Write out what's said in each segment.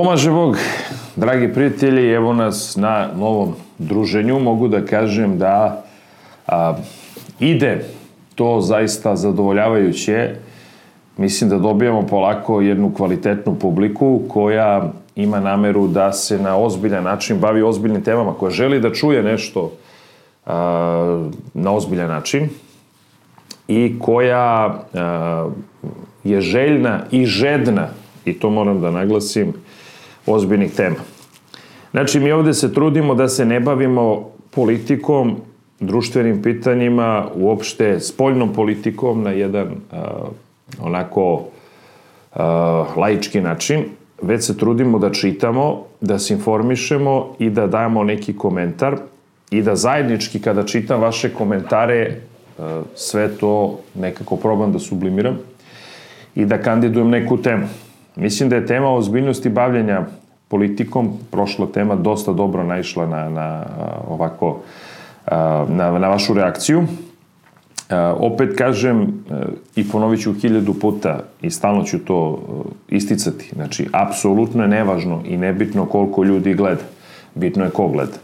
Pomaže Bog, dragi prijatelji, evo nas na novom druženju. Mogu da kažem da a, ide to zaista zadovoljavajuće. Mislim da dobijamo polako jednu kvalitetnu publiku koja ima nameru da se na ozbiljan način bavi ozbiljnim temama, koja želi da čuje nešto a, na ozbiljan način i koja a, je željna i žedna, i to moram da naglasim, ozbiljnih tema. Znači, mi ovde se trudimo da se ne bavimo politikom, društvenim pitanjima, uopšte spoljnom politikom na jedan uh, onako uh, laički način, već se trudimo da čitamo, da se informišemo i da dajemo neki komentar i da zajednički kada čitam vaše komentare uh, sve to nekako probam da sublimiram i da kandidujem neku temu. Mislim da je tema ozbiljnosti bavljanja politikom, prošla tema dosta dobro naišla na, na ovako na, na vašu reakciju. Opet kažem i ponovit ću hiljadu puta i stalno ću to isticati. Znači, apsolutno je nevažno i nebitno koliko ljudi gleda. Bitno je ko gleda.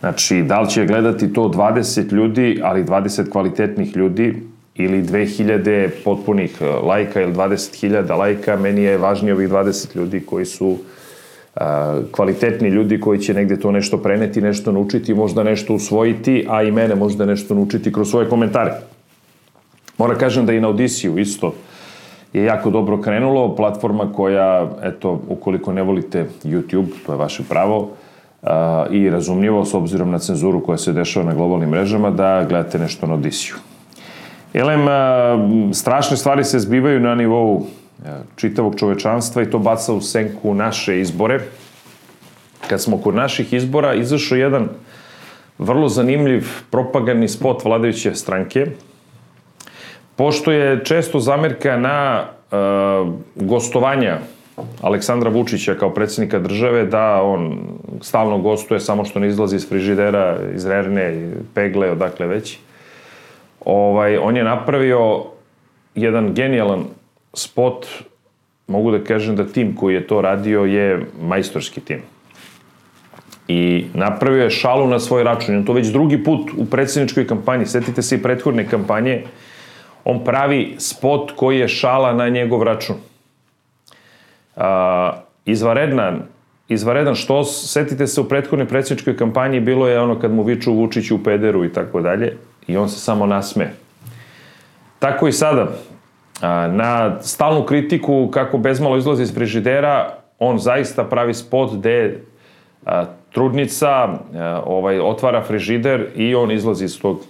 Znači, da li će gledati to 20 ljudi, ali 20 kvalitetnih ljudi, ili 2000 potpunih lajka ili 20.000 lajka, meni je važnije ovih 20 ljudi koji su a, kvalitetni ljudi koji će negde to nešto preneti, nešto naučiti, možda nešto usvojiti, a i mene možda nešto naučiti kroz svoje komentare. Mora kažem da i na Odisiju isto je jako dobro krenulo, platforma koja, eto, ukoliko ne volite YouTube, to je vaše pravo, a, i razumljivo s obzirom na cenzuru koja se dešava na globalnim mrežama, da gledate nešto na Odisiju. Elem, strašne stvari se zbivaju na nivou čitavog čovečanstva i to baca u senku naše izbore. Kad smo kod naših izbora, izašao jedan vrlo zanimljiv propagandni spot vladajuće stranke, pošto je često zamerka na uh, gostovanja Aleksandra Vučića kao predsednika države da on stalno gostuje samo što ne izlazi iz frižidera, iz rerne, pegle, odakle već ovaj, on je napravio jedan genijalan spot, mogu da kažem da tim koji je to radio je majstorski tim. I napravio je šalu na svoj račun. On to već drugi put u predsjedničkoj kampanji, setite se i prethodne kampanje, on pravi spot koji je šala na njegov račun. A, izvaredan, izvaredan što, setite se u prethodnoj predsjedničkoj kampanji, bilo je ono kad mu viču Vučiću u pederu i tako dalje. I on se samo nasme. Tako i sada. Na stalnu kritiku kako bezmalo izlazi iz frižidera, on zaista pravi spot gde trudnica ovaj, otvara frižider i on izlazi iz tog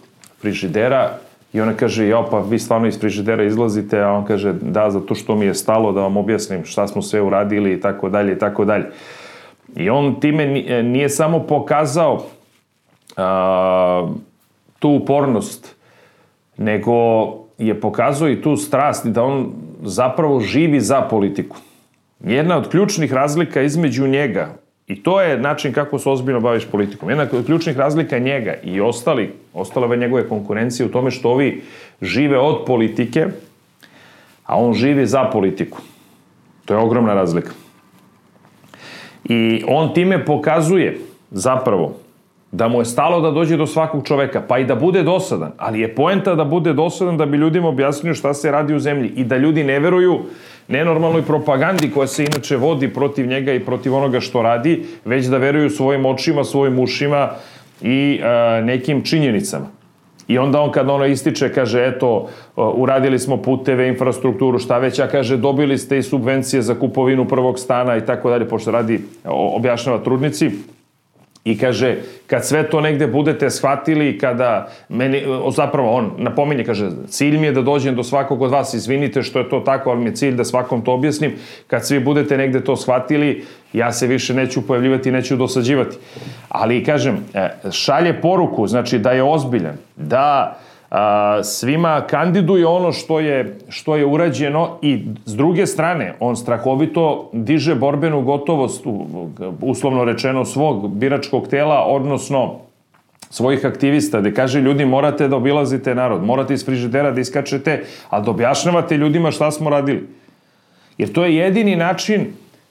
frižidera i ona kaže, ja pa vi stvarno iz frižidera izlazite, a on kaže, da, zato što mi je stalo da vam objasnim šta smo sve uradili i tako dalje i tako dalje. I on time nije samo pokazao a, tu upornost, nego je pokazao i tu strast da on zapravo živi za politiku. Jedna od ključnih razlika između njega, i to je način kako se ozbiljno baviš politikom, jedna od ključnih razlika njega i ostali, ostale njegove konkurencije u tome što ovi žive od politike, a on živi za politiku. To je ogromna razlika. I on time pokazuje zapravo da mu je stalo da dođe do svakog čoveka, pa i da bude dosadan, ali je poenta da bude dosadan da bi ljudima objasnio šta se radi u zemlji i da ljudi ne veruju nenormalnoj propagandi koja se inače vodi protiv njega i protiv onoga što radi, već da veruju svojim očima, svojim ušima i e, nekim činjenicama. I onda on kad ono ističe, kaže, eto, uradili smo puteve, infrastrukturu, šta već, a kaže, dobili ste i subvencije za kupovinu prvog stana i tako dalje, pošto radi, objašnjava trudnici, I kaže, kad sve to negde budete shvatili, kada meni, zapravo on napominje, kaže, cilj mi je da dođem do svakog od vas, izvinite što je to tako, ali mi je cilj da svakom to objasnim. Kad svi budete negde to shvatili, ja se više neću pojavljivati, neću dosađivati. Ali, kažem, e, šalje poruku, znači da je ozbiljan, da a, svima kandiduje ono što je, što je urađeno i s druge strane, on strahovito diže borbenu gotovost, uslovno rečeno, svog biračkog tela, odnosno svojih aktivista, gde kaže ljudi morate da obilazite narod, morate iz frižidera da iskačete, a da objašnjavate ljudima šta smo radili. Jer to je jedini način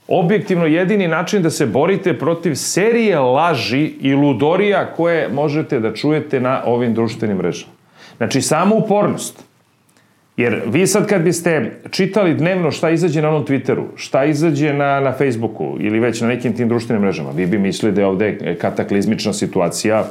objektivno jedini način da se borite protiv serije laži i ludorija koje možete da čujete na ovim društvenim mrežama. Znači, samo upornost. Jer vi sad kad biste čitali dnevno šta izađe na onom Twitteru, šta izađe na, na Facebooku ili već na nekim tim društvenim mrežama, vi bi mislili da je ovde kataklizmična situacija,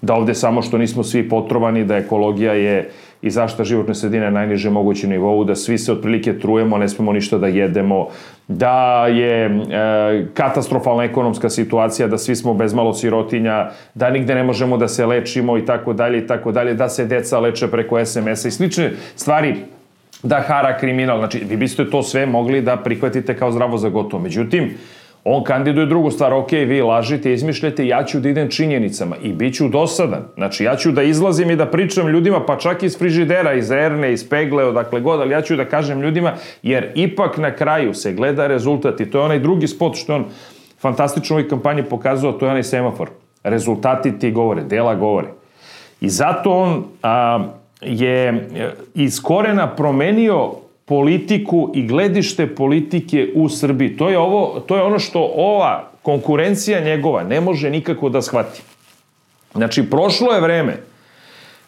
da ovde samo što nismo svi potrovani, da ekologija je i zašta životne sredine na najnižem mogućem nivou, da svi se otprilike trujemo, ne smemo ništa da jedemo, da je e, katastrofalna ekonomska situacija, da svi smo bez malo sirotinja, da nigde ne možemo da se lečimo i tako dalje i tako dalje, da se deca leče preko SMS-a i slične stvari da hara kriminal. Znači, vi biste to sve mogli da prihvatite kao zdravo za gotovo. Međutim, On kandiduje drugu stvar, ok, vi lažite, izmišljate, ja ću da idem činjenicama i bit ću dosadan. Znači, ja ću da izlazim i da pričam ljudima, pa čak iz frižidera, iz erne, iz pegle, odakle god, ali ja ću da kažem ljudima, jer ipak na kraju se gleda rezultat i to je onaj drugi spot što on fantastično u ovoj kampanji pokazao, to je onaj semafor. Rezultati ti govore, dela govore. I zato on a, je iz korena promenio politiku i gledište politike u Srbiji. To je, ovo, to je ono što ova konkurencija njegova ne može nikako da shvati. Znači, prošlo je vreme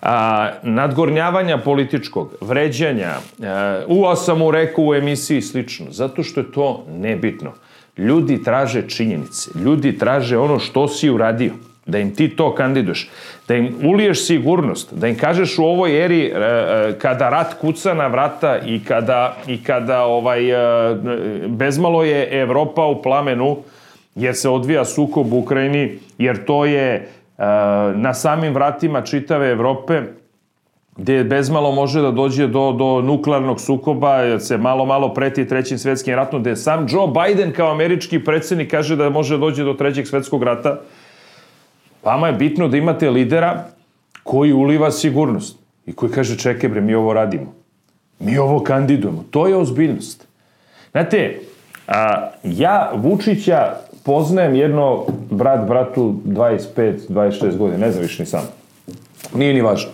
a, nadgornjavanja političkog, vređanja, a, ua sam rekao u emisiji slično, zato što je to nebitno. Ljudi traže činjenice, ljudi traže ono što si uradio da im ti to kandiduješ, da im uliješ sigurnost, da im kažeš u ovoj eri e, e, kada rat kuca na vrata i kada, i kada ovaj, e, bezmalo je Evropa u plamenu, jer se odvija sukob u Ukrajini, jer to je na samim vratima čitave Evrope, gde bezmalo može da dođe do, do nuklearnog sukoba, jer se malo, malo preti trećim svetskim ratom, gde sam Joe Biden kao američki predsednik kaže da može da dođe do trećeg svetskog rata, Vama je bitno da imate lidera koji uliva sigurnost i koji kaže čekaj bre, mi ovo radimo. Mi ovo kandidujemo. To je ozbiljnost. Znate, a, ja Vučića poznajem jedno brat bratu 25, 26 godina, ne znam više ni sam. Nije ni važno.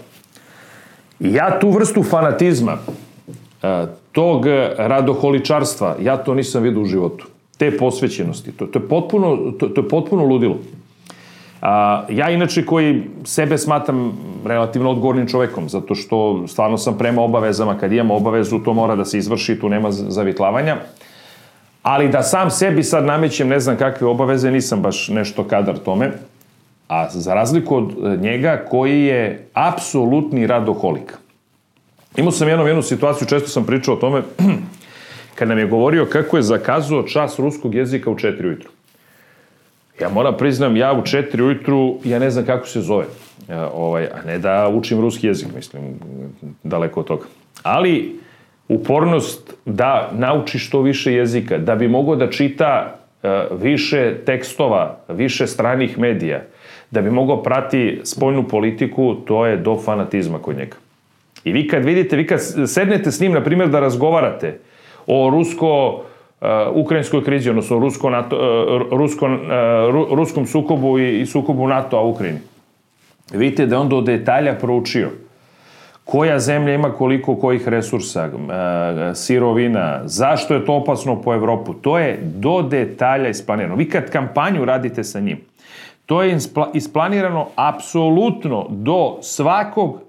Ja tu vrstu fanatizma, a, tog radoholičarstva, ja to nisam vidio u životu. Te posvećenosti. To, to, je, potpuno, to, to je potpuno ludilo. A, ja inače koji sebe smatram relativno odgovornim čovekom, zato što stvarno sam prema obavezama, kad imam obavezu, to mora da se izvrši, tu nema zavitlavanja. Ali da sam sebi sad namećem ne znam kakve obaveze, nisam baš nešto kadar tome. A za razliku od e, njega koji je apsolutni radoholik. Imao sam jednom jednu situaciju, često sam pričao o tome, kad nam je govorio kako je zakazao čas ruskog jezika u 4 ujutru. Ja moram priznam, ja u četiri ujutru, ja ne znam kako se zove. Ja, e, ovaj, a ne da učim ruski jezik, mislim, daleko od toga. Ali, upornost da nauči što više jezika, da bi mogao da čita uh, više tekstova, više stranih medija, da bi mogao prati spoljnu politiku, to je do fanatizma kod njega. I vi kad vidite, vi kad sednete s njim, na primjer, da razgovarate o rusko ukrajinskoj krizi, odnosno rusko NATO, uh, rusko, uh, ruskom sukobu i, i sukobu NATO-a u Ukrajini. Vidite da on do detalja proučio koja zemlja ima koliko kojih resursa, uh, sirovina, zašto je to opasno po Evropu. To je do detalja isplanirano. Vi kad kampanju radite sa njim, to je isplanirano apsolutno do svakog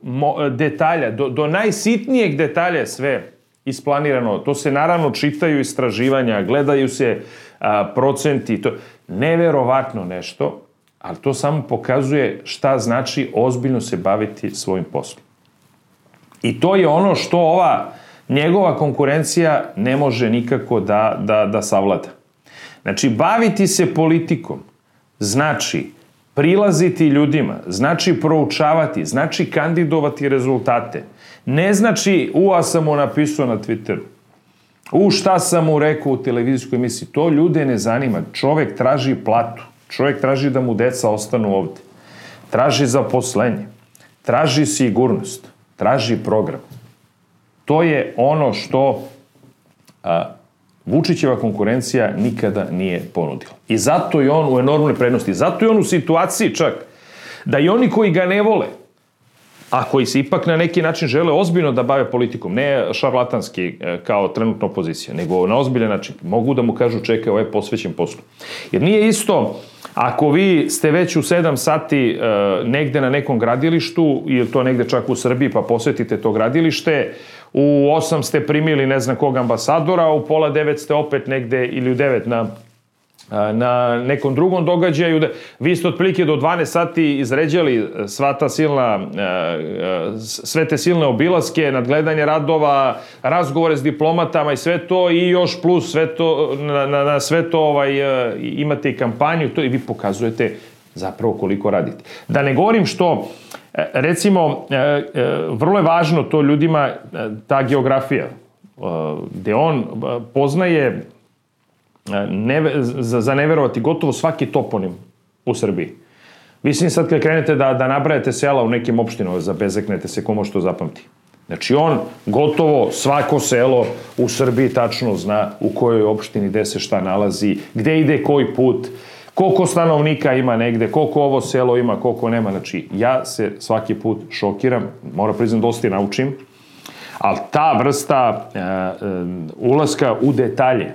detalja, do, do najsitnijeg detalja sve isplanirano. To se naravno čitaju istraživanja, gledaju se a, procenti, to neverovatno nešto, ali to samo pokazuje šta znači ozbiljno se baviti svojim poslom. I to je ono što ova njegova konkurencija ne može nikako da, da, da savlada. Znači, baviti se politikom znači prilaziti ljudima, znači proučavati, znači kandidovati rezultate – Ne znači, u, a sam mu napisao na Twitteru. U, šta sam mu rekao u televizijskoj emisiji. To ljude ne zanima. Čovek traži platu. Čovek traži da mu deca ostanu ovde. Traži zaposlenje. Traži sigurnost. Traži program. To je ono što a, Vučićeva konkurencija nikada nije ponudila. I zato je on u enormnoj prednosti. Zato je on u situaciji čak da i oni koji ga ne vole, a koji se ipak na neki način žele ozbiljno da bave politikom, ne šarlatanski e, kao trenutna opozicija, nego na ozbiljan način, mogu da mu kažu čekaj, ovo je posvećen poslu. Jer nije isto ako vi ste već u 7 sati e, negde na nekom gradilištu, ili to negde čak u Srbiji, pa posetite to gradilište, u 8 ste primili ne znam kog ambasadora, u pola 9 ste opet negde, ili u 9 na na nekom drugom događaju. Da, vi ste otprilike do 12 sati izređali sva ta silna, sve te silne obilaske, nadgledanje radova, razgovore s diplomatama i sve to i još plus sve to, na, na, na sve to ovaj, imate i kampanju to i vi pokazujete zapravo koliko radite. Da ne govorim što, e, recimo, e, e, vrlo je važno to ljudima, ta geografija, gde on poznaje ne, za, za neverovati gotovo svaki toponim u Srbiji. Mislim sad kad krenete da, da nabrajate sela u nekim opštinama, zabezeknete se komo što zapamti. Znači on gotovo svako selo u Srbiji tačno zna u kojoj opštini gde se šta nalazi, gde ide koji put, koliko stanovnika ima negde, koliko ovo selo ima, koliko nema. Znači ja se svaki put šokiram, moram priznam dosta i naučim, ali ta vrsta uh, uh, ulaska u detalje,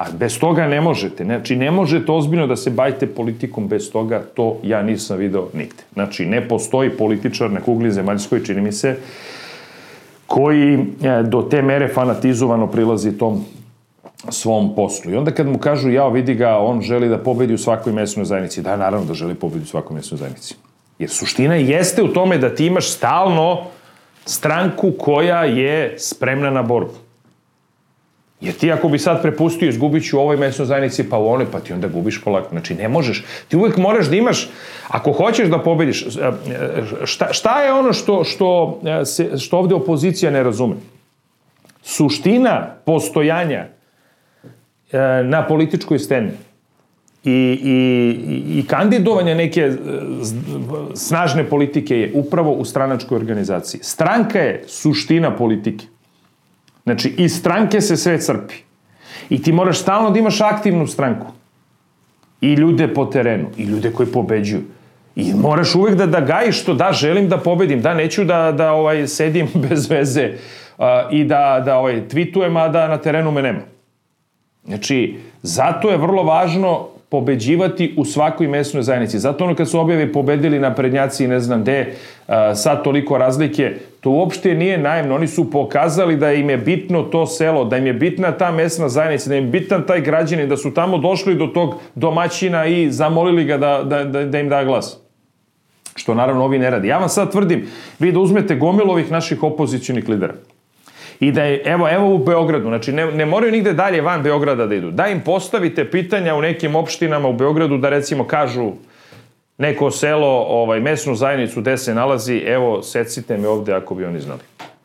A bez toga ne možete. Znači, ne možete ozbiljno da se bavite politikom bez toga, to ja nisam video nigde. Znači, ne postoji političar na kugli zemaljskoj, čini mi se, koji e, do te mere fanatizovano prilazi tom svom poslu. I onda kad mu kažu, jao, vidi ga, on želi da pobedi u svakoj mesnoj zajednici. Da, naravno da želi pobedi u svakoj mesnoj zajednici. Jer suština jeste u tome da ti imaš stalno stranku koja je spremna na borbu. Jer ti ako bi sad prepustio, izgubit ću u ovoj mesnoj zajednici, pa u onoj, pa ti onda gubiš polako. Znači, ne možeš. Ti uvek moraš da imaš, ako hoćeš da pobediš, e, e, šta, šta je ono što, što, e, se, što ovde opozicija ne razume? Suština postojanja na političkoj sceni i, i, i kandidovanja neke snažne politike je upravo u stranačkoj organizaciji. Stranka je suština politike. Znači, iz stranke se sve crpi. I ti moraš stalno da imaš aktivnu stranku. I ljude po terenu, i ljude koji pobeđuju. I moraš uvek da, da gajiš što da, želim da pobedim, da, neću da, da ovaj, sedim bez veze uh, i da, da ovaj, tweetujem, a da na terenu me nema. Znači, zato je vrlo važno pobeđivati u svakoj mesnoj zajednici. Zato ono kad su objave pobedili na prednjaci ne znam gde, sad toliko razlike, to uopšte nije najemno. Oni su pokazali da im je bitno to selo, da im je bitna ta mesna zajednica, da im je bitan taj građanin, da su tamo došli do tog domaćina i zamolili ga da, da, da, da im da glas. Što naravno ovi ne radi. Ja vam sad tvrdim, vi da uzmete gomilovih naših opozicijonih lidera I da je, evo, evo u Beogradu, znači ne, ne moraju nigde dalje van Beograda da idu. Da im postavite pitanja u nekim opštinama u Beogradu da recimo kažu neko selo, ovaj, mesnu zajednicu gde se nalazi, evo, secite me ovde ako bi oni znali.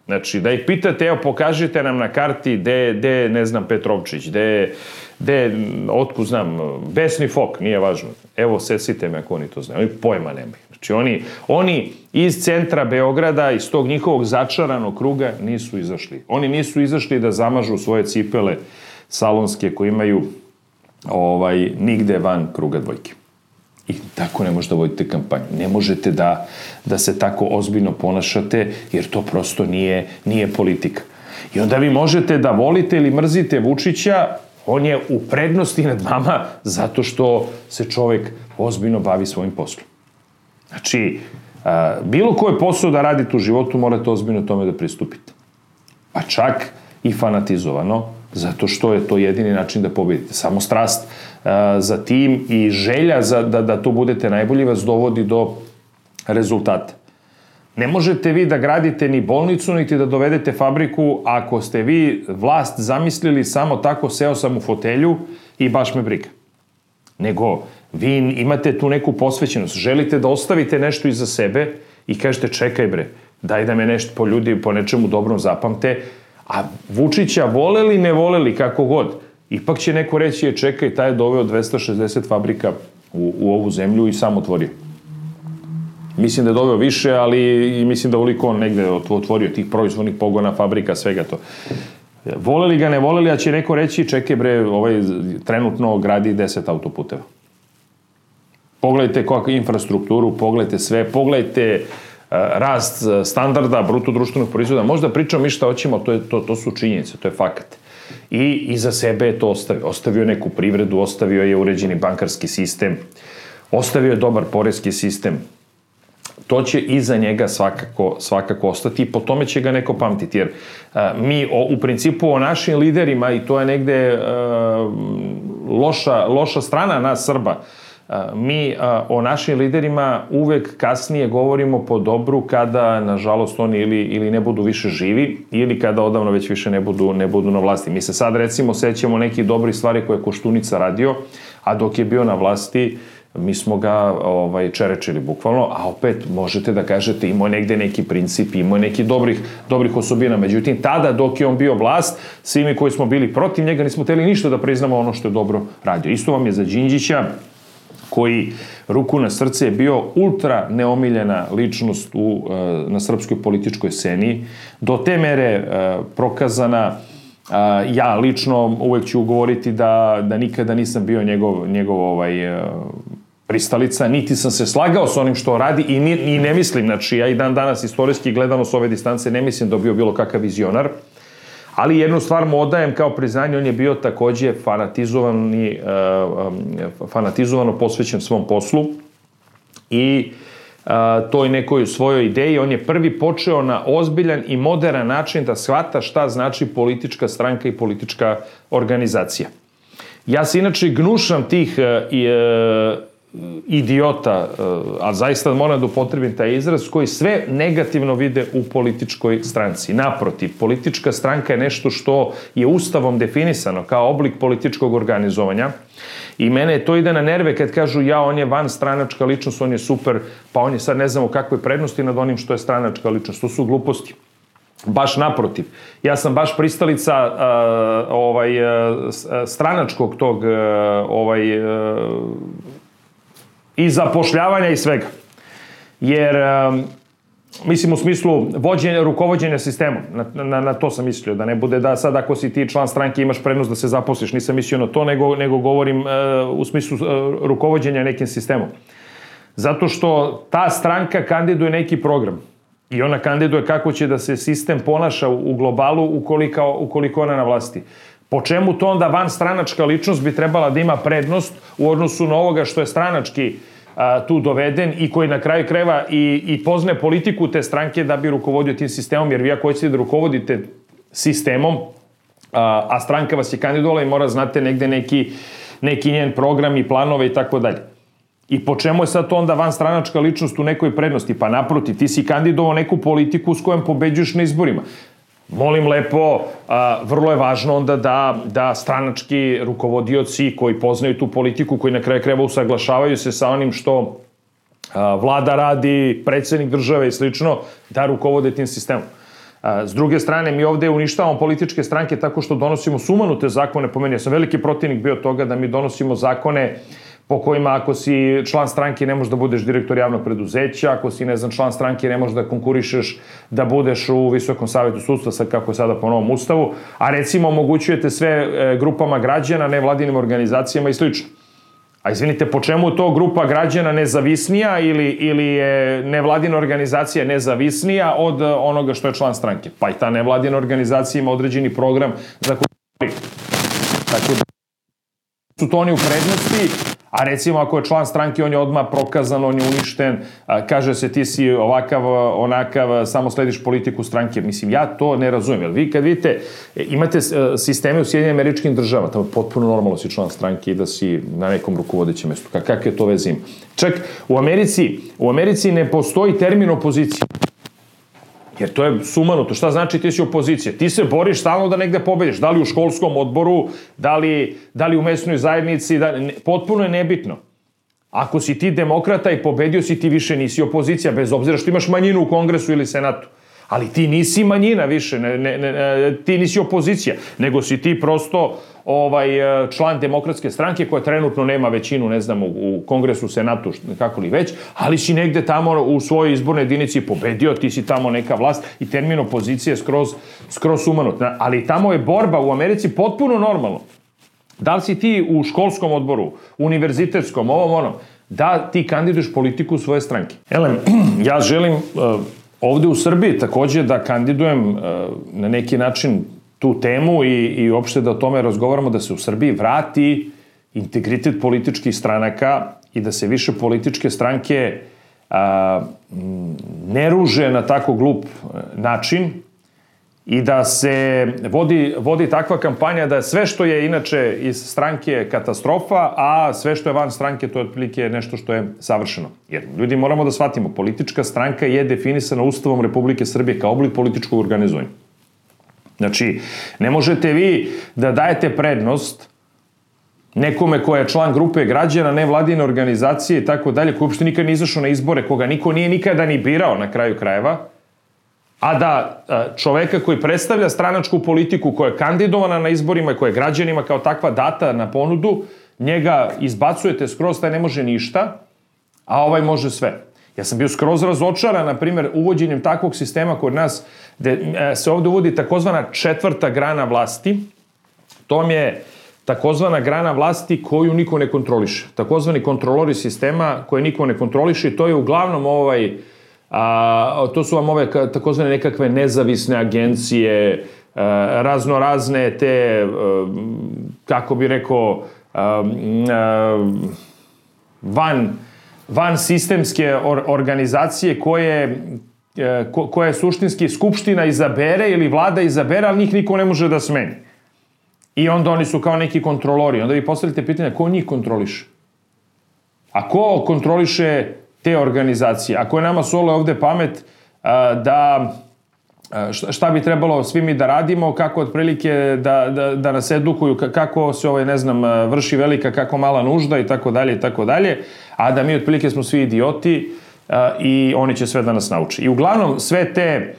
Znači, da ih pitate, evo, pokažite nam na karti gde, gde ne znam, Petrovčić, gde, gde, otku znam, Besni Fok, nije važno. Evo, secite me ako oni to znaju. Oni pojma nemaju. Znači oni, oni iz centra Beograda, iz tog njihovog začaranog kruga nisu izašli. Oni nisu izašli da zamažu svoje cipele salonske koje imaju ovaj, nigde van kruga dvojke. I tako ne možete da vodite kampanju. Ne možete da, da se tako ozbiljno ponašate, jer to prosto nije, nije politika. I onda vi možete da volite ili mrzite Vučića, on je u prednosti nad vama zato što se čovek ozbiljno bavi svojim poslom. Znači, a, bilo koje posao da radite u životu, morate ozbiljno tome da pristupite. Pa čak i fanatizovano, zato što je to jedini način da pobedite. Samo strast a, za tim i želja za, da, da to budete najbolji vas dovodi do rezultata. Ne možete vi da gradite ni bolnicu, niti da dovedete fabriku ako ste vi vlast zamislili samo tako seo sam u fotelju i baš me briga. Nego, vi imate tu neku posvećenost, želite da ostavite nešto iza sebe i kažete čekaj bre, daj da me nešto po ljudi, po nečemu dobrom zapamte, a Vučića voleli, ne voleli, kako god, ipak će neko reći je čekaj, taj je doveo 260 fabrika u, u ovu zemlju i sam otvorio. Mislim da je doveo više, ali i mislim da uliko on negde otvorio tih proizvodnih pogona, fabrika, svega to. Voleli ga, ne voleli, a će neko reći, čekaj bre, ovaj trenutno gradi 10 autoputeva. Pogledajte kakvu infrastrukturu, pogledajte sve, pogledajte rast standarda bruto društvenog proizvoda. Možda pričamo mi šta hoćemo, to, je, to, to su činjenice, to je fakat. I iza sebe je to ostavio. Ostavio neku privredu, ostavio je uređeni bankarski sistem, ostavio je dobar porezki sistem, to će iza njega svakako, svakako ostati i po tome će ga neko pamtiti, jer a, mi o, u principu o našim liderima, i to je negde a, loša, loša strana nas Srba, mi o našim liderima uvek kasnije govorimo po dobru kada, nažalost, oni ili, ili ne budu više živi, ili kada odavno već više ne budu, ne budu na vlasti. Mi se sad, recimo, sećamo nekih dobrih stvari koje je Koštunica radio, a dok je bio na vlasti, mi smo ga ovaj, čerečili bukvalno, a opet možete da kažete imao negde neki princip, imao neki dobrih, dobrih osobina. Međutim, tada dok je on bio vlast, svi mi koji smo bili protiv njega nismo teli ništa da priznamo ono što je dobro radio. Isto vam je za Đinđića, koji ruku na srce je bio ultra neomiljena ličnost u, eh, na srpskoj političkoj sceni, do te mere eh, prokazana ja lično uvek ću govoriti da, da nikada nisam bio njegov, njegov ovaj, pristalica, niti sam se slagao s onim što radi i, ni, i ne mislim, znači ja i dan danas istorijski gledano s ove distance ne mislim da bio bilo kakav vizionar, ali jednu stvar mu odajem kao priznanje, on je bio takođe fanatizovani, uh, fanatizovano posvećen svom poslu i uh, toj nekoj svojoj ideji, on je prvi počeo na ozbiljan i modern način da shvata šta znači politička stranka i politička organizacija. Ja se inače gnušam tih uh, idiota, eh, a zaista moram da upotrebim taj izraz, koji sve negativno vide u političkoj stranci. Naprotiv, politička stranka je nešto što je ustavom definisano kao oblik političkog organizovanja i mene to ide na nerve kad kažu ja, on je van stranačka ličnost, on je super, pa on je sad ne znamo kakve prednosti nad onim što je stranačka ličnost. To su gluposti. Baš naprotiv. Ja sam baš pristalica uh, ovaj uh, stranačkog tog uh, ovaj uh, i zapošljavanja i svega. Jer, mislim u smislu vođenja, rukovodđenja sistemom, na, na, na to sam mislio, da ne bude da sad ako si ti član stranke imaš prednost da se zaposliš, nisam mislio na to, nego, nego govorim uh, u smislu uh, rukovodđenja nekim sistemom. Zato što ta stranka kandiduje neki program i ona kandiduje kako će da se sistem ponaša u globalu ukoliko, ukoliko ona na vlasti. Po čemu to onda van stranačka ličnost bi trebala da ima prednost u odnosu na ovoga što je stranački a, tu doveden i koji na kraju kreva i, i pozne politiku te stranke da bi rukovodio tim sistemom, jer vi ako hoćete da rukovodite sistemom, a, a stranka vas je kandidovala i mora znate negde neki, neki njen program i planove i tako dalje. I po čemu je sad to onda van stranačka ličnost u nekoj prednosti? Pa naproti, ti si kandidovao neku politiku s kojom pobeđuješ na izborima. Molim lepo, a, vrlo je važno onda da, da stranački rukovodioci koji poznaju tu politiku, koji na kraju kreva usaglašavaju se sa onim što a, vlada radi, predsednik države i slično, da rukovode tim sistemom. A, s druge strane, mi ovde uništavamo političke stranke tako što donosimo sumanute zakone, po meni, ja sam veliki protivnik bio toga da mi donosimo zakone po kojima ako si član stranke ne možeš da budeš direktor javnog preduzeća, ako si, ne znam, član stranke ne možeš da konkurišeš da budeš u Visokom savetu sudstva, sad kako je sada po novom ustavu, a recimo omogućujete sve e, grupama građana, nevladinim organizacijama i slično. A izvinite, po čemu to grupa građana nezavisnija ili, ili je nevladina organizacija nezavisnija od onoga što je član stranke? Pa i ta nevladina organizacija ima određeni program za koji... Tako da su to oni u prednosti, A recimo ako je član stranke, on je odmah prokazan, on je uništen, kaže se ti si ovakav, onakav, samo slediš politiku stranke. Mislim, ja to ne razumem. Jer vi kad vidite, imate e, sisteme u Sjedinjenim američkim državama, tamo je potpuno normalno da si član stranke i da si na nekom rukovodećem mestu. Kakve to veze ima? Čak u Americi, u Americi ne postoji termin opozicije. Jer to je sumanuto. Šta znači ti si opozicija? Ti se boriš stalno da negde pobediš. Da li u školskom odboru, da li, da li u mesnoj zajednici, da, ne, potpuno je nebitno. Ako si ti demokrata i pobedio si, ti više nisi opozicija, bez obzira što imaš manjinu u kongresu ili senatu. Ali ti nisi manjina više, ne, ne, ne, ti nisi opozicija, nego si ti prosto ovaj e, član demokratske stranke koja trenutno nema većinu, ne znam, u, kongresu, senatu, kako li već, ali si negde tamo u svojoj izbornoj jedinici pobedio, ti si tamo neka vlast i termin opozicije skroz, skroz umanut. Ali tamo je borba u Americi potpuno normalno. Da li si ti u školskom odboru, univerzitetskom, ovom onom, da ti kandiduješ politiku svoje stranke. Elem, ja želim uh, ovde u Srbiji takođe da kandidujem uh, na neki način tu temu i, i uopšte da o tome razgovaramo, da se u Srbiji vrati integritet političkih stranaka i da se više političke stranke a, ne ruže na tako glup e, način i da se vodi, vodi takva kampanja da sve što je inače iz stranke katastrofa, a sve što je van stranke to je otprilike nešto što je savršeno. Jer ljudi moramo da shvatimo, politička stranka je definisana Ustavom Republike Srbije kao oblik političkog organizovanja. Znači, ne možete vi da dajete prednost nekome ko je član grupe građana, nevladine organizacije i tako dalje, koji uopšte nikad nije izašao na izbore, koga niko nije nikada ni birao na kraju krajeva, a da čoveka koji predstavlja stranačku politiku koja je kandidovana na izborima i koja je građanima kao takva data na ponudu, njega izbacujete skroz, taj ne može ništa, a ovaj može sve. Ja sam bio skroz razočaran, na primjer, uvođenjem takvog sistema kod nas, gde e, se ovde uvodi takozvana četvrta grana vlasti. To je takozvana grana vlasti koju niko ne kontroliše. Takozvani kontrolori sistema koje niko ne kontroliše to je uglavnom ovaj, a, to su vam ove takozvane nekakve nezavisne agencije, a, razno razne te, a, kako bi rekao, a, a, van van sistemske or, organizacije koje e, ko, koje suštinski skupština izabere ili vlada izabere, ali njih niko ne može da smeni. I onda oni su kao neki kontrolori. Onda vi postavite pitanje, ko njih kontroliše? A ko kontroliše te organizacije? Ako je nama solo ovde pamet da šta bi trebalo svi mi da radimo, kako otprilike da, da, da nas edukuju, kako se ovaj, ne znam, vrši velika, kako mala nužda i tako dalje i tako dalje, a da mi otprilike smo svi idioti i oni će sve da nas nauči. I uglavnom sve te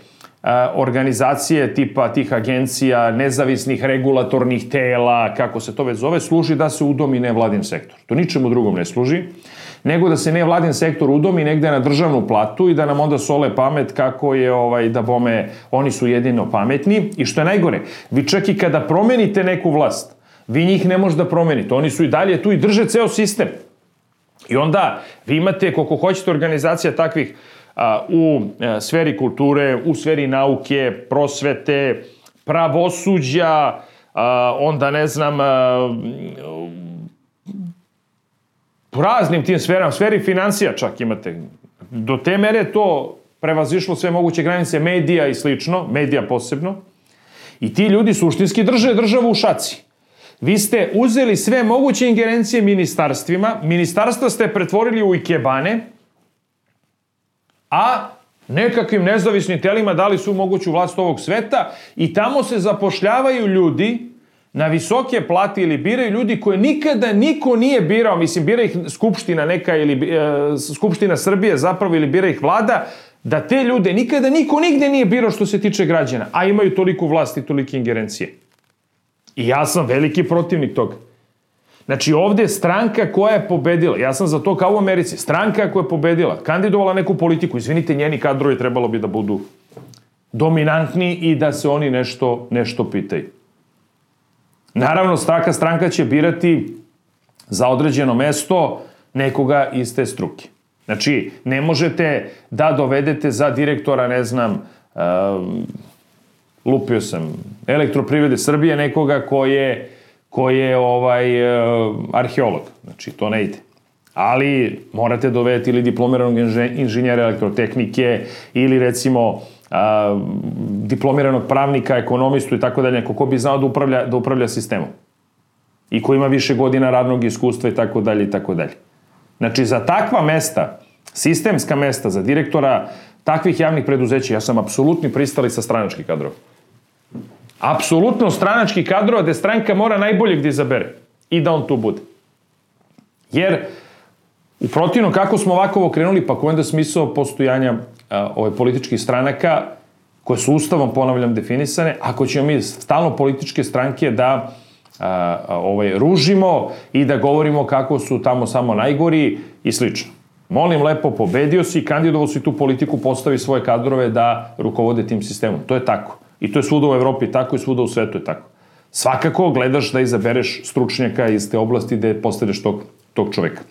organizacije tipa tih agencija, nezavisnih regulatornih tela, kako se to već zove, služi da se udomi nevladin sektor. To ničemu drugom ne služi nego da se ne vladin sektor udomi negde na državnu platu i da nam onda sole pamet kako je ovaj da bome oni su jedino pametni i što je najgore, vi čak i kada promenite neku vlast, vi njih ne možete da promenite, oni su i dalje tu i drže ceo sistem. I onda vi imate koliko hoćete organizacija takvih a, u a, sferi kulture, u sferi nauke, prosvete, pravosuđa, a, onda ne znam, a, u raznim tim sferama, sferi financija čak imate. Do te mere to prevazišlo sve moguće granice medija i slično, medija posebno. I ti ljudi suštinski drže državu u šaci. Vi ste uzeli sve moguće ingerencije ministarstvima, ministarstva ste pretvorili u ikebane, a nekakvim nezavisnim telima dali su moguću vlast ovog sveta i tamo se zapošljavaju ljudi na visoke plate ili biraju ljudi koje nikada niko nije birao, mislim, bira ih Skupština neka ili e, Skupština Srbije zapravo ili bira ih vlada, da te ljude nikada niko nigde nije birao što se tiče građana, a imaju toliko vlasti i tolike ingerencije. I ja sam veliki protivnik toga. Znači ovde je stranka koja je pobedila, ja sam za to kao u Americi, stranka koja je pobedila, kandidovala neku politiku, izvinite, njeni kadrovi trebalo bi da budu dominantni i da se oni nešto, nešto pitaju. Naravno, svaka stranka će birati za određeno mesto nekoga iz te struke. Znači, ne možete da dovedete za direktora, ne znam, uh, lupio sam, elektroprivrede Srbije nekoga ko je, ko je ovaj, uh, arheolog. Znači, to ne ide. Ali morate dovedeti ili diplomiranog inženjera elektrotehnike ili recimo a, diplomiranog pravnika, ekonomistu i tako dalje, neko ko bi znao da upravlja, da upravlja sistemom. I ko ima više godina radnog iskustva i tako dalje i tako dalje. Znači, za takva mesta, sistemska mesta, za direktora takvih javnih preduzeća, ja sam apsolutni pristali sa stranački kadrova. Apsolutno stranački kadrova gde stranka mora najbolje gde izabere i da on tu bude. Jer u protivno kako smo ovako ovo krenuli, pa ko onda smisao postojanja ove političkih stranaka koje su ustavom, ponavljam, definisane, ako ćemo mi stalno političke stranke da a, ovaj, ružimo i da govorimo kako su tamo samo najgori i slično. Molim lepo, pobedio si, kandidovo si tu politiku, postavi svoje kadrove da rukovode tim sistemom. To je tako. I to je svuda u Evropi tako i svuda u svetu je tako. Svakako gledaš da izabereš stručnjaka iz te oblasti gde postavljaš tog, tog čoveka.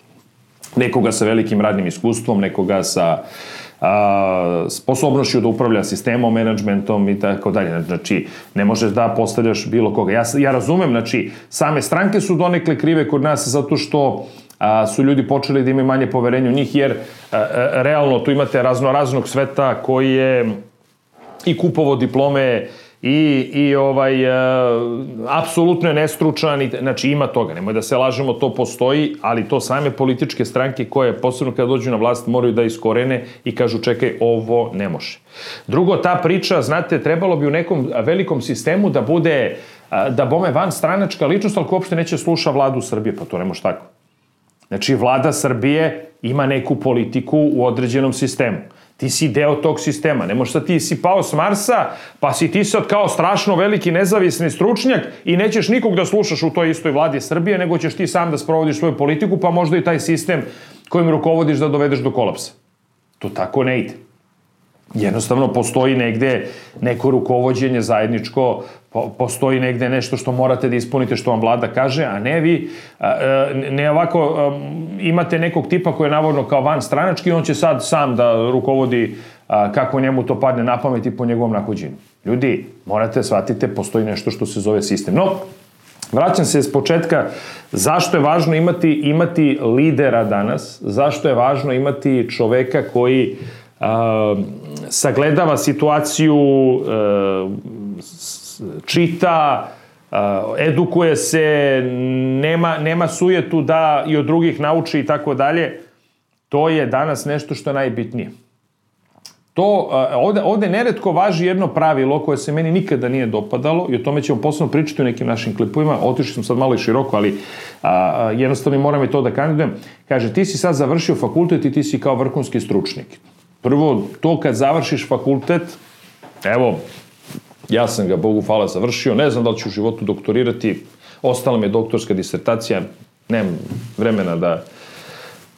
Nekoga sa velikim radnim iskustvom, nekoga sa a, sposobnošću da upravlja sistemom, menadžmentom i tako dalje. Znači, ne možeš da postavljaš bilo koga. Ja, ja razumem, znači, same stranke su donekle krive kod nas zato što a, su ljudi počeli da imaju manje poverenja u njih, jer a, a, realno tu imate razno raznog sveta koji je i kupovo diplome, i, i ovaj, e, apsolutno je nestručan, i, znači ima toga, nemoj da se lažemo, to postoji, ali to same političke stranke koje, posebno kada dođu na vlast, moraju da iskorene i kažu čekaj, ovo ne može. Drugo, ta priča, znate, trebalo bi u nekom velikom sistemu da bude, da bome van stranačka ličnost, ali ko uopšte neće sluša vladu Srbije, pa to ne može tako. Znači, vlada Srbije ima neku politiku u određenom sistemu. Ti si deo tog sistema. Ne možeš da ti si pao s Marsa, pa si ti sad kao strašno veliki nezavisni stručnjak i nećeš nikog da slušaš u toj istoj vladi Srbije, nego ćeš ti sam da sprovodiš svoju politiku, pa možda i taj sistem kojim rukovodiš da dovedeš do kolapsa. To tako ne ide. Jednostavno postoji negde neko rukovodđenje zajedničko, postoji negde nešto što morate da ispunite što vam vlada kaže, a ne vi, ne ovako imate nekog tipa koji je navodno kao van stranački, on će sad sam da rukovodi kako njemu to padne na pamet i po njegovom nahođenju. Ljudi, morate shvatite, postoji nešto što se zove sistem. No, Vraćam se s početka, zašto je važno imati, imati lidera danas, zašto je važno imati čoveka koji uh, sagledava situaciju, uh, čita, edukuje se, nema, nema sujetu da i od drugih nauči i tako dalje, to je danas nešto što je najbitnije. To, ovde, ovde neretko važi jedno pravilo koje se meni nikada nije dopadalo i o tome ćemo posebno pričati u nekim našim klipovima. Otišli smo sad malo i široko, ali a, a, jednostavno moram i to da kandidujem. Kaže, ti si sad završio fakultet i ti si kao vrhunski stručnik. Prvo, to kad završiš fakultet, evo, ja sam ga, Bogu hvala, završio, ne znam da li ću u životu doktorirati, ostala mi je doktorska disertacija, nemam vremena da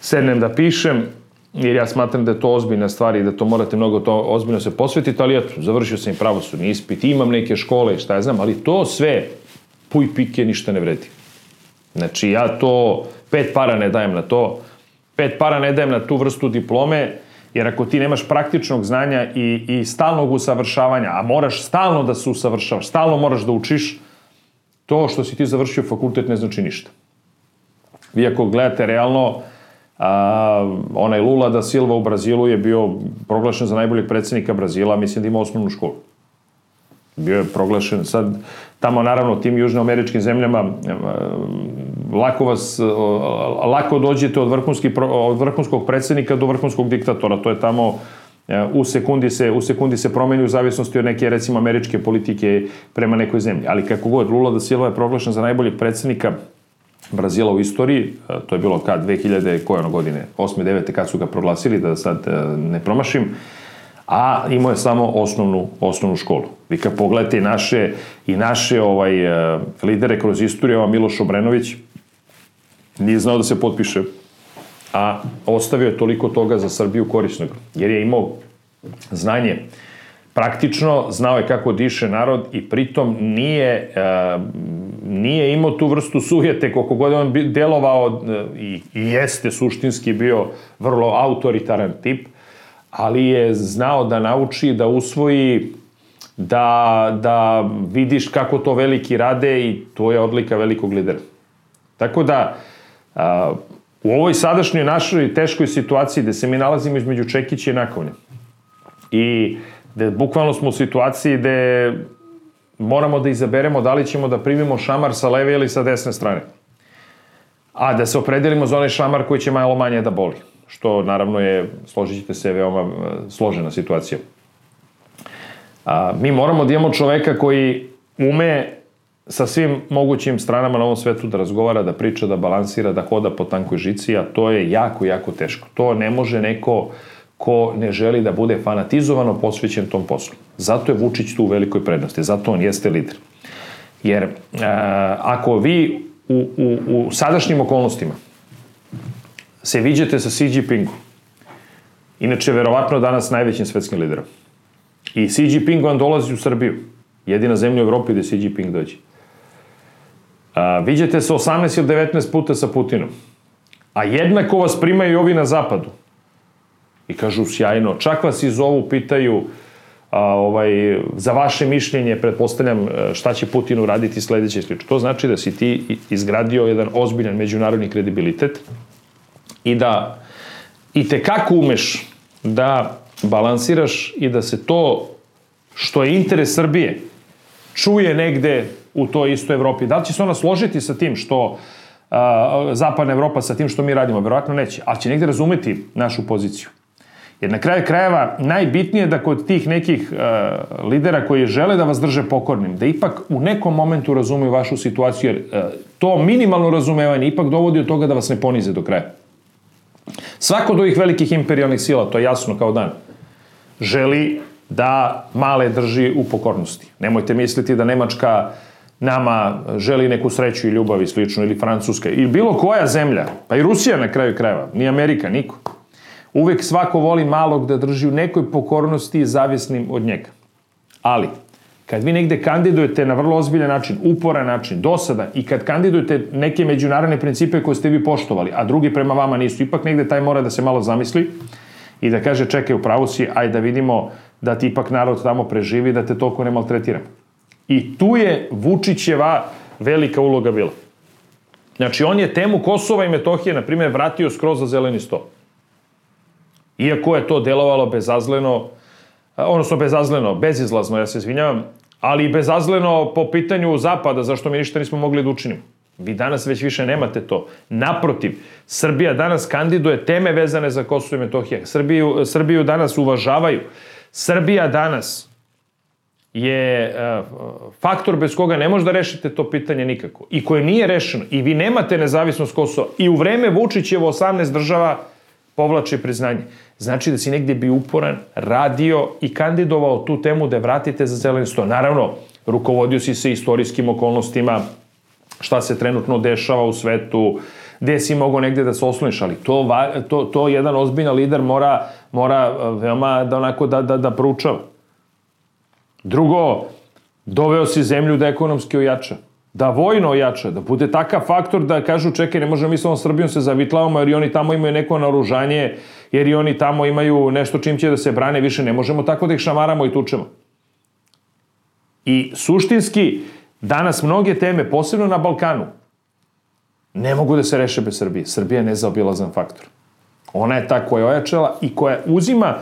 sednem da pišem, jer ja smatram da je to ozbiljna stvar i da to morate mnogo to ozbiljno se posvetiti, ali eto, završio sam i pravosudni ispit, imam neke škole i šta ja znam, ali to sve, puj pike, ništa ne vredi. Znači, ja to, pet para ne dajem na to, pet para ne dajem na tu vrstu diplome, Jer ako ti nemaš praktičnog znanja i, i stalnog usavršavanja, a moraš stalno da se usavršavaš, stalno moraš da učiš, to što si ti završio fakultet ne znači ništa. Vi ako gledate realno, a, onaj Lula da Silva u Brazilu je bio proglašen za najboljeg predsednika Brazila, mislim da ima osnovnu školu. Bio je proglašen sad, tamo naravno tim južnoameričkim zemljama lako vas, lako dođete od, vrhunski, od vrhunskog predsednika do vrhunskog diktatora. To je tamo e, u sekundi se, u sekundi se promeni u zavisnosti od neke, recimo, američke politike prema nekoj zemlji. Ali kako god, Lula da Silva je proglašen za najboljeg predsednika Brazila u istoriji, e, to je bilo kad 2000, koje ono godine, 8. 9. kad su ga proglasili, da sad e, ne promašim, a imao je samo osnovnu, osnovnu školu. Vi kad pogledate i naše, i naše ovaj, lidere kroz istoriju, ova Miloš Obrenović, nije znao da se potpiše, a ostavio je toliko toga za Srbiju korisnog, jer je imao znanje praktično, znao je kako diše narod i pritom nije, uh, nije imao tu vrstu sujete, koliko god on delovao uh, i, i jeste suštinski bio vrlo autoritaran tip, ali je znao da nauči, da usvoji, da, da vidiš kako to veliki rade i to je odlika velikog lidera. Tako da, A, u ovoj sadašnjoj našoj teškoj situaciji gde se mi nalazimo između Čekića i Nakovnja i gde bukvalno smo u situaciji gde moramo da izaberemo da li ćemo da primimo šamar sa leve ili sa desne strane. A da se opredelimo za onaj šamar koji će malo manje da boli. Što naravno je, složit ćete se, veoma e, složena situacija. A, mi moramo da imamo čoveka koji ume sa svim mogućim stranama na ovom svetu da razgovara, da priča, da balansira, da hoda po tankoj žici, a to je jako, jako teško. To ne može neko ko ne želi da bude fanatizovano posvećen tom poslu. Zato je Vučić tu u velikoj prednosti, zato on jeste lider. Jer e, ako vi u, u, u sadašnjim okolnostima se viđete sa Xi Jinpingom, inače verovatno danas najvećim svetskim liderom, i Xi Jinping vam dolazi u Srbiju, jedina zemlja u Evropi gde Xi Jinping dođe, A, viđete se 18 ili 19 puta sa Putinom. A jednako vas primaju i ovi na zapadu. I kažu, sjajno. Čak vas iz ovu pitaju a, ovaj, za vaše mišljenje, pretpostavljam e, šta će Putin uraditi sledeće slično. To znači da si ti izgradio jedan ozbiljan međunarodni kredibilitet i da i te kako umeš da balansiraš i da se to što je interes Srbije čuje negde u toj istoj Evropi. Da li će se ona složiti sa tim što a, Zapadna Evropa sa tim što mi radimo? Verovatno neće, ali će negde razumeti našu poziciju. Jer na kraju krajeva najbitnije da kod tih nekih uh, lidera koji žele da vas drže pokornim, da ipak u nekom momentu razumeju vašu situaciju, jer uh, to minimalno razumevanje ipak dovodi od toga da vas ne ponize do kraja. Svako od ovih velikih imperialnih sila, to je jasno kao dan, želi da male drži u pokornosti. Nemojte misliti da Nemačka nama želi neku sreću i ljubav i slično, ili Francuska, ili bilo koja zemlja, pa i Rusija na kraju krajeva, ni Amerika, niko. Uvek svako voli malog da drži u nekoj pokornosti zavisnim od njega. Ali, kad vi negde kandidujete na vrlo ozbiljan način, uporan način, dosada i kad kandidujete neke međunarodne principe koje ste vi poštovali, a drugi prema vama nisu, ipak negde taj mora da se malo zamisli i da kaže čekaj u pravu si, aj da vidimo da ti ipak narod tamo preživi, da te toliko ne maltretiram. I tu je Vučićeva velika uloga bila. Znači, on je temu Kosova i Metohije, na primjer, vratio skroz za zeleni sto. Iako je to delovalo bezazleno, odnosno bezazleno, bezizlazno, ja se izvinjavam, ali i bezazleno po pitanju Zapada, zašto mi ništa nismo mogli da učinimo. Vi danas već više nemate to. Naprotiv, Srbija danas kandiduje teme vezane za Kosovo i Metohije. Srbiju, Srbiju danas uvažavaju. Srbija danas je uh, faktor bez koga ne možda rešite to pitanje nikako. I koje nije rešeno. I vi nemate nezavisnost Kosova. I u vreme Vučićevo 18 država povlače priznanje. Znači da si negde bio uporan, radio i kandidovao tu temu da vratite za zeleni sto. Naravno, rukovodio si se istorijskim okolnostima, šta se trenutno dešava u svetu, gde si mogao negde da se osloniš, ali to, to, to jedan ozbiljan lider mora, mora e, veoma da onako da, da, da proučava. Drugo, doveo si zemlju da ekonomski ojača da vojno ojača, da bude takav faktor da kažu čekaj, ne možemo mi sa ovom Srbijom se zavitlavamo jer i oni tamo imaju neko naružanje, jer i oni tamo imaju nešto čim će da se brane, više ne možemo tako da ih šamaramo i tučemo. I suštinski, danas mnoge teme, posebno na Balkanu, ne mogu da se reše bez Srbije. Srbija je nezaobilazan faktor. Ona je ta koja je ojačala i koja uzima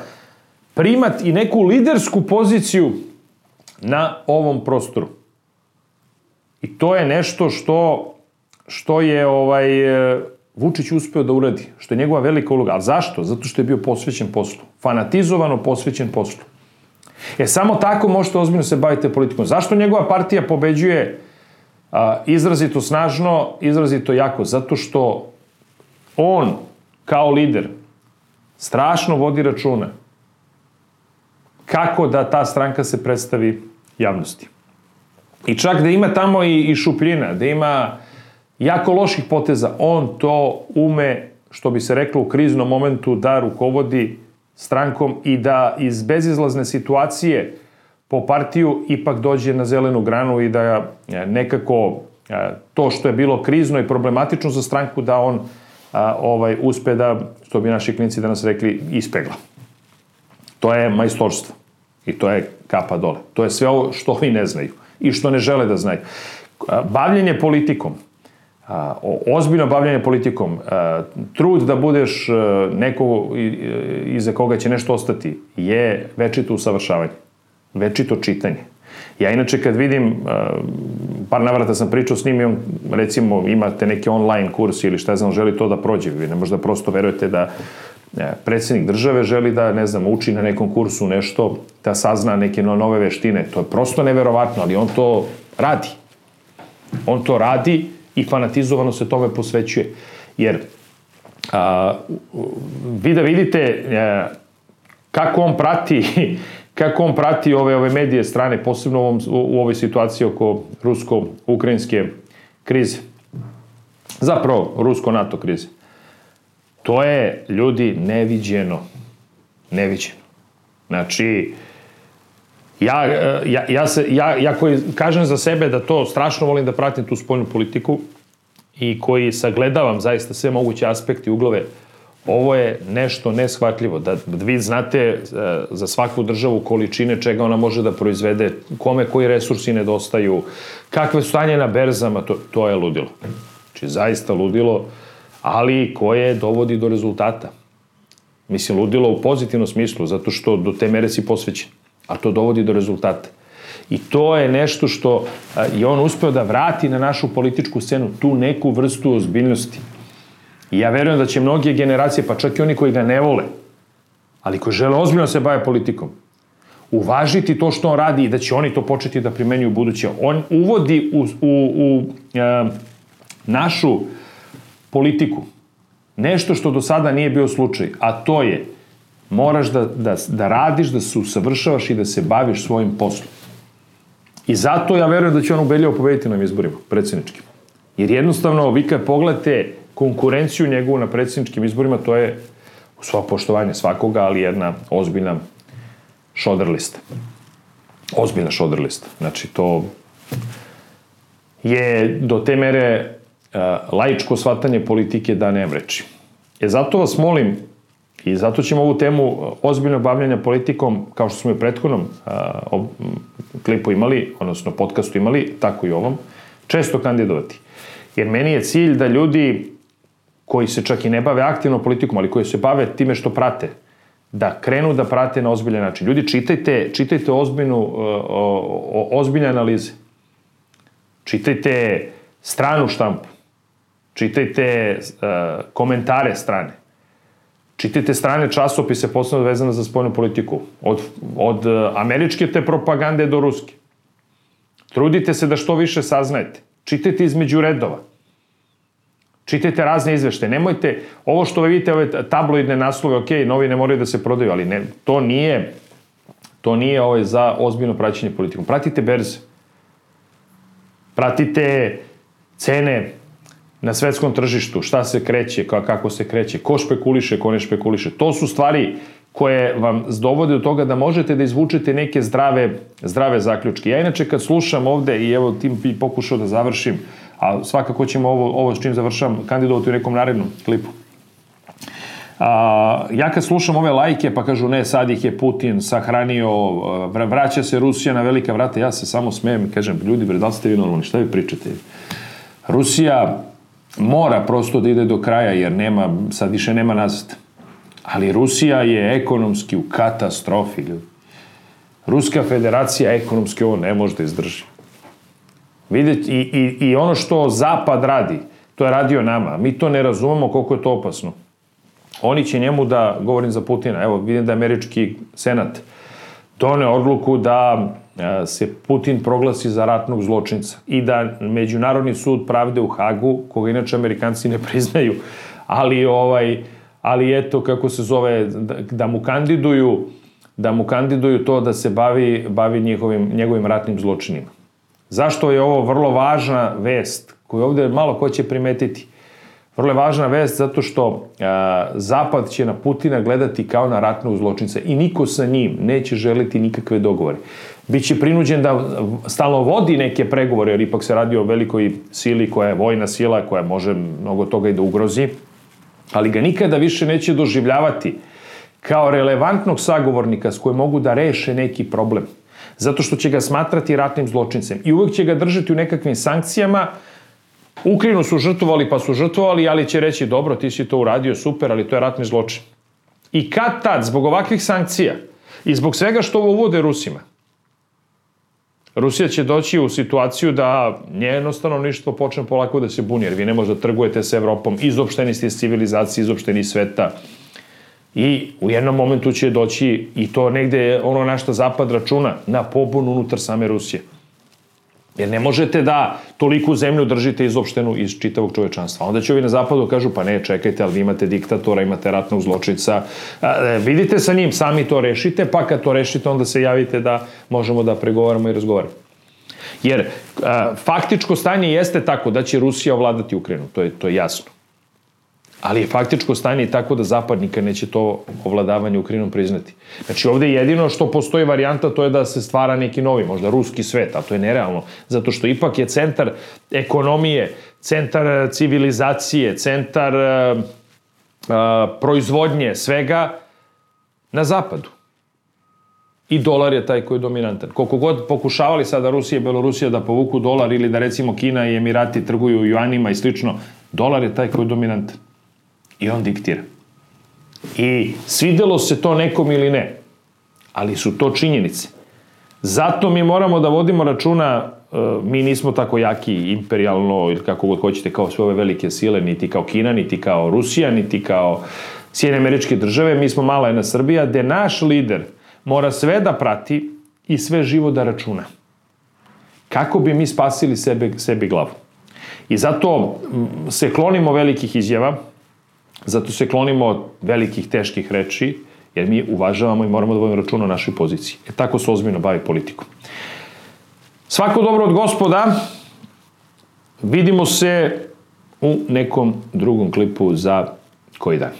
primat i neku lidersku poziciju na ovom prostoru. I to je nešto što, što je ovaj, Vučić uspeo da uradi, što je njegova velika uloga. Ali zašto? Zato što je bio posvećen poslu. Fanatizovano posvećen poslu. E, samo tako možete ozbiljno se baviti politikom. Zašto njegova partija pobeđuje a, izrazito snažno, izrazito jako? Zato što on, kao lider, strašno vodi računa kako da ta stranka se predstavi javnosti. I čak da ima tamo i, i šupljina, da ima jako loših poteza, on to ume, što bi se reklo u kriznom momentu, da rukovodi strankom i da iz bezizlazne situacije po partiju ipak dođe na zelenu granu i da e, nekako e, to što je bilo krizno i problematično za stranku da on ovaj uspe da, što bi naši klinci danas rekli, ispegla. To je majstorstvo. I to je kapa dole. To je sve ovo što vi ne znaju i što ne žele da znaju. Bavljenje politikom, ozbiljno bavljanje politikom, trud da budeš neko iza koga će nešto ostati, je večito usavršavanje, večito čitanje. Ja inače kad vidim, par navrata sam pričao s njim i on, recimo, imate neki online kurs ili šta znam, želi to da prođe, vi ne možda prosto verujete da predsednik države želi da, ne znam, uči na nekom kursu nešto, da sazna neke nove veštine. To je prosto neverovatno, ali on to radi. On to radi i fanatizovano se tome posvećuje. Jer a, vi da vidite a, e, kako on prati kako on prati ove ove medije strane, posebno u, ovom, u ovoj situaciji oko rusko-ukrajinske krize. Zapravo, rusko-NATO krize. To je, ljudi, neviđeno. Neviđeno. Znači, ja, ja, ja, se, ja, ja koji kažem za sebe da to strašno volim da pratim tu spoljnu politiku i koji sagledavam zaista sve moguće aspekte i uglove, ovo je nešto neshvatljivo. Da vi znate e, za svaku državu količine čega ona može da proizvede, kome koji resursi nedostaju, kakve stanje na berzama, to, to je ludilo. Znači, zaista ludilo, ali koje dovodi do rezultata. Mislim, ludilo u pozitivnom smislu, zato što do te mere si posvećen, a to dovodi do rezultata. I to je nešto što je on uspeo da vrati na našu političku scenu, tu neku vrstu ozbiljnosti. I ja verujem da će mnoge generacije, pa čak i oni koji ga ne vole, ali koji žele ozbiljno da se bave politikom, uvažiti to što on radi i da će oni to početi da primenjuju buduće. On uvodi u, u, u e, našu politiku nešto što do sada nije bio slučaj, a to je moraš da, da, da radiš, da se usavršavaš i da se baviš svojim poslom. I zato ja verujem da će on ubedljivo pobediti na izborima, predsjedničkim. Jer jednostavno, vi kad pogledate konkurenciju njegovu na predsjedničkim izborima, to je sva poštovanje svakoga, ali jedna ozbiljna šoder lista. Ozbiljna šoder lista. Znači, to je do te mere laičko shvatanje politike da ne vreči. E zato vas molim, i zato ćemo ovu temu ozbiljnog bavljanja politikom, kao što smo i u prethodnom uh, klipu imali, odnosno podcastu imali, tako i ovom, često kandidovati. Jer meni je cilj da ljudi koji se čak i ne bave aktivno politikom, ali koji se bave time što prate, da krenu da prate na ozbiljan način. Ljudi, čitajte, čitajte ozbiljnu, o, ozbiljne analize. Čitajte stranu štampu. Čitajte uh, komentare strane. Čitajte strane časopise posebno vezane za spoljnu politiku. Od, od uh, američke te propagande do ruske. Trudite se da što više saznajete. Čitajte između redova. Čitajte razne izvešte. Nemojte, ovo što vi vidite, ove tabloidne naslove, ok, novine moraju da se prodaju, ali ne, to nije, to nije ovaj za ozbiljno praćenje politikom. Pratite berze. Pratite cene na svetskom tržištu, šta se kreće, kako se kreće, ko špekuliše, ko ne špekuliše. To su stvari koje vam dovode do toga da možete da izvučete neke zdrave, zdrave zaključke. Ja inače kad slušam ovde, i evo tim bi pokušao da završim, a svakako ćemo ovo, ovo s čim završam kandidovati u nekom narednom klipu. A, ja kad slušam ove lajke pa kažu ne sad ih je Putin sahranio, vraća se Rusija na velika vrata, ja se samo smijem i kažem ljudi bre da li ste vi normalni, šta vi pričate? Rusija mora prosto da ide do kraja jer nema, sad više nema nazad. Ali Rusija je ekonomski u katastrofi, ljudi. Ruska federacija ekonomski ovo ne može da izdrži. Vidite, i, i, i ono što Zapad radi, to je radio nama. Mi to ne razumemo koliko je to opasno. Oni će njemu da, govorim za Putina, evo vidim da američki senat done odluku da se Putin proglasi za ratnog zločinca i da Međunarodni sud pravde u Hagu, koga inače Amerikanci ne priznaju, ali ovaj ali eto kako se zove da, mu kandiduju da mu kandiduju to da se bavi bavi njihovim njegovim ratnim zločinima. Zašto je ovo vrlo važna vest koju ovde malo ko će primetiti? Vrlo je važna vest zato što a, Zapad će na Putina gledati kao na ratnog zločinca i niko sa njim neće želiti nikakve dogovore. Biće prinuđen da stalno vodi neke pregovore, jer ipak se radi o velikoj sili koja je vojna sila, koja može mnogo toga i da ugrozi, ali ga nikada više neće doživljavati kao relevantnog sagovornika s kojim mogu da reše neki problem zato što će ga smatrati ratnim zločincem i uvek će ga držati u nekakvim sankcijama, Ukrajinu su žrtvovali pa su žrtvovali, ali će reći dobro, ti si to uradio, super, ali to je ratni zločin. I kad tad, zbog ovakvih sankcija i zbog svega što ovo uvode Rusima, Rusija će doći u situaciju da njeno stanovništvo počne polako da se buni, jer vi ne možete da trgujete sa Evropom, izopšteni ste iz civilizacije, izopšteni iz sveta, I u jednom momentu će doći, i to negde ono na što Zapad računa, na pobunu unutar same Rusije. Jer ne možete da toliku zemlju držite izopštenu iz čitavog čovečanstva. Onda će ovi na zapadu kažu, pa ne, čekajte, ali vi imate diktatora, imate ratnog zločica, e, vidite sa njim, sami to rešite, pa kad to rešite, onda se javite da možemo da pregovaramo i razgovaramo. Jer a, faktičko stanje jeste tako da će Rusija ovladati Ukrajinu, to je, to je jasno. Ali je faktičko stanje i tako da Zapad nikad neće to ovladavanje Ukrajinom priznati. Znači ovde jedino što postoji varijanta to je da se stvara neki novi, možda ruski svet, a to je nerealno. Zato što ipak je centar ekonomije, centar civilizacije, centar uh, uh, proizvodnje, svega na zapadu. I dolar je taj koji je dominantan. Koliko god pokušavali sada Rusija i Belorusija da povuku dolar ili da recimo Kina i Emirati trguju juanima i slično, dolar je taj koji je dominantan. I on diktira. I svidelo se to nekom ili ne, ali su to činjenice. Zato mi moramo da vodimo računa, e, mi nismo tako jaki imperialno ili kako god hoćete kao sve ove velike sile, niti kao Kina, niti kao Rusija, niti kao Sjedine američke države, mi smo mala jedna Srbija, gde naš lider mora sve da prati i sve živo da računa. Kako bi mi spasili sebe, sebi glavu? I zato se klonimo velikih izjava, zato se klonimo velikih, teških reči, jer mi uvažavamo i moramo da vodimo računa o našoj poziciji. E tako se ozbiljno bavi politikom. Svako dobro od gospoda, vidimo se u nekom drugom klipu za koji dan.